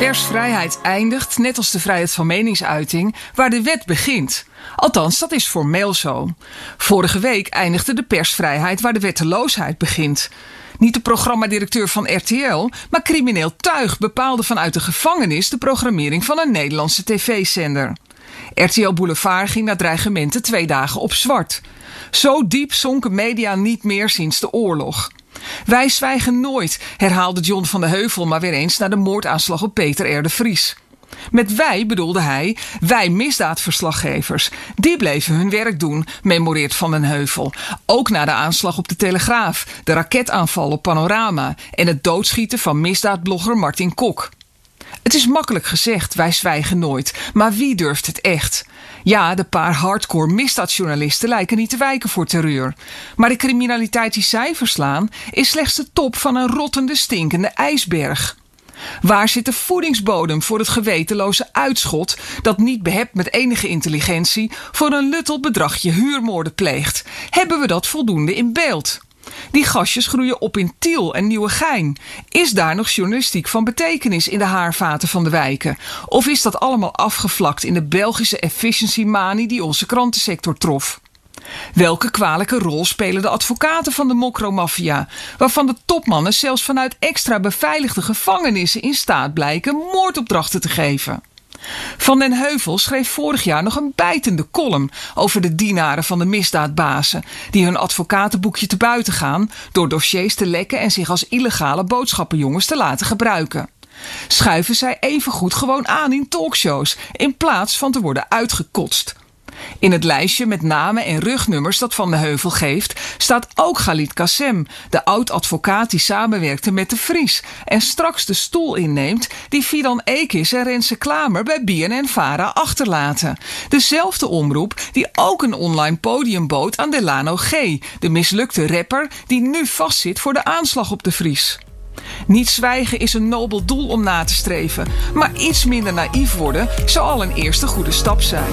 Persvrijheid eindigt, net als de vrijheid van meningsuiting, waar de wet begint. Althans, dat is formeel zo. Vorige week eindigde de persvrijheid waar de wetteloosheid begint. Niet de programmadirecteur van RTL, maar crimineel tuig bepaalde vanuit de gevangenis de programmering van een Nederlandse tv-zender. RTL Boulevard ging naar dreigementen twee dagen op zwart. Zo diep zonken media niet meer sinds de oorlog. Wij zwijgen nooit, herhaalde John van de Heuvel maar weer eens na de moordaanslag op Peter R. de Vries. Met wij bedoelde hij wij misdaadverslaggevers. Die bleven hun werk doen, memoreert Van den Heuvel. Ook na de aanslag op de Telegraaf, de raketaanval op Panorama en het doodschieten van misdaadblogger Martin Kok. Het is makkelijk gezegd, wij zwijgen nooit. Maar wie durft het echt? Ja, de paar hardcore misdaadjournalisten lijken niet te wijken voor terreur. Maar de criminaliteit die zij verslaan is slechts de top van een rottende, stinkende ijsberg. Waar zit de voedingsbodem voor het gewetenloze uitschot dat niet behept met enige intelligentie voor een luttel bedragje huurmoorden pleegt? Hebben we dat voldoende in beeld? Die gastjes groeien op in Tiel en Nieuwegein. Is daar nog journalistiek van betekenis in de haarvaten van de wijken? Of is dat allemaal afgevlakt in de Belgische efficiency manie die onze krantensector trof? Welke kwalijke rol spelen de advocaten van de mokromafia, waarvan de topmannen zelfs vanuit extra beveiligde gevangenissen in staat blijken moordopdrachten te geven? Van den Heuvel schreef vorig jaar nog een bijtende column over de dienaren van de misdaadbazen, die hun advocatenboekje te buiten gaan door dossiers te lekken en zich als illegale boodschappenjongens te laten gebruiken. Schuiven zij evengoed gewoon aan in talkshows in plaats van te worden uitgekotst. In het lijstje met namen en rugnummers dat Van de Heuvel geeft, staat ook Galit Kassem, de oud-advocaat die samenwerkte met de Vries en straks de stoel inneemt die Fidan Ekis en Rense Klamer bij BNN-Vara achterlaten. Dezelfde omroep die ook een online podium bood aan Delano G., de mislukte rapper die nu vastzit voor de aanslag op de Vries. Niet zwijgen is een nobel doel om na te streven, maar iets minder naïef worden zou al een eerste goede stap zijn.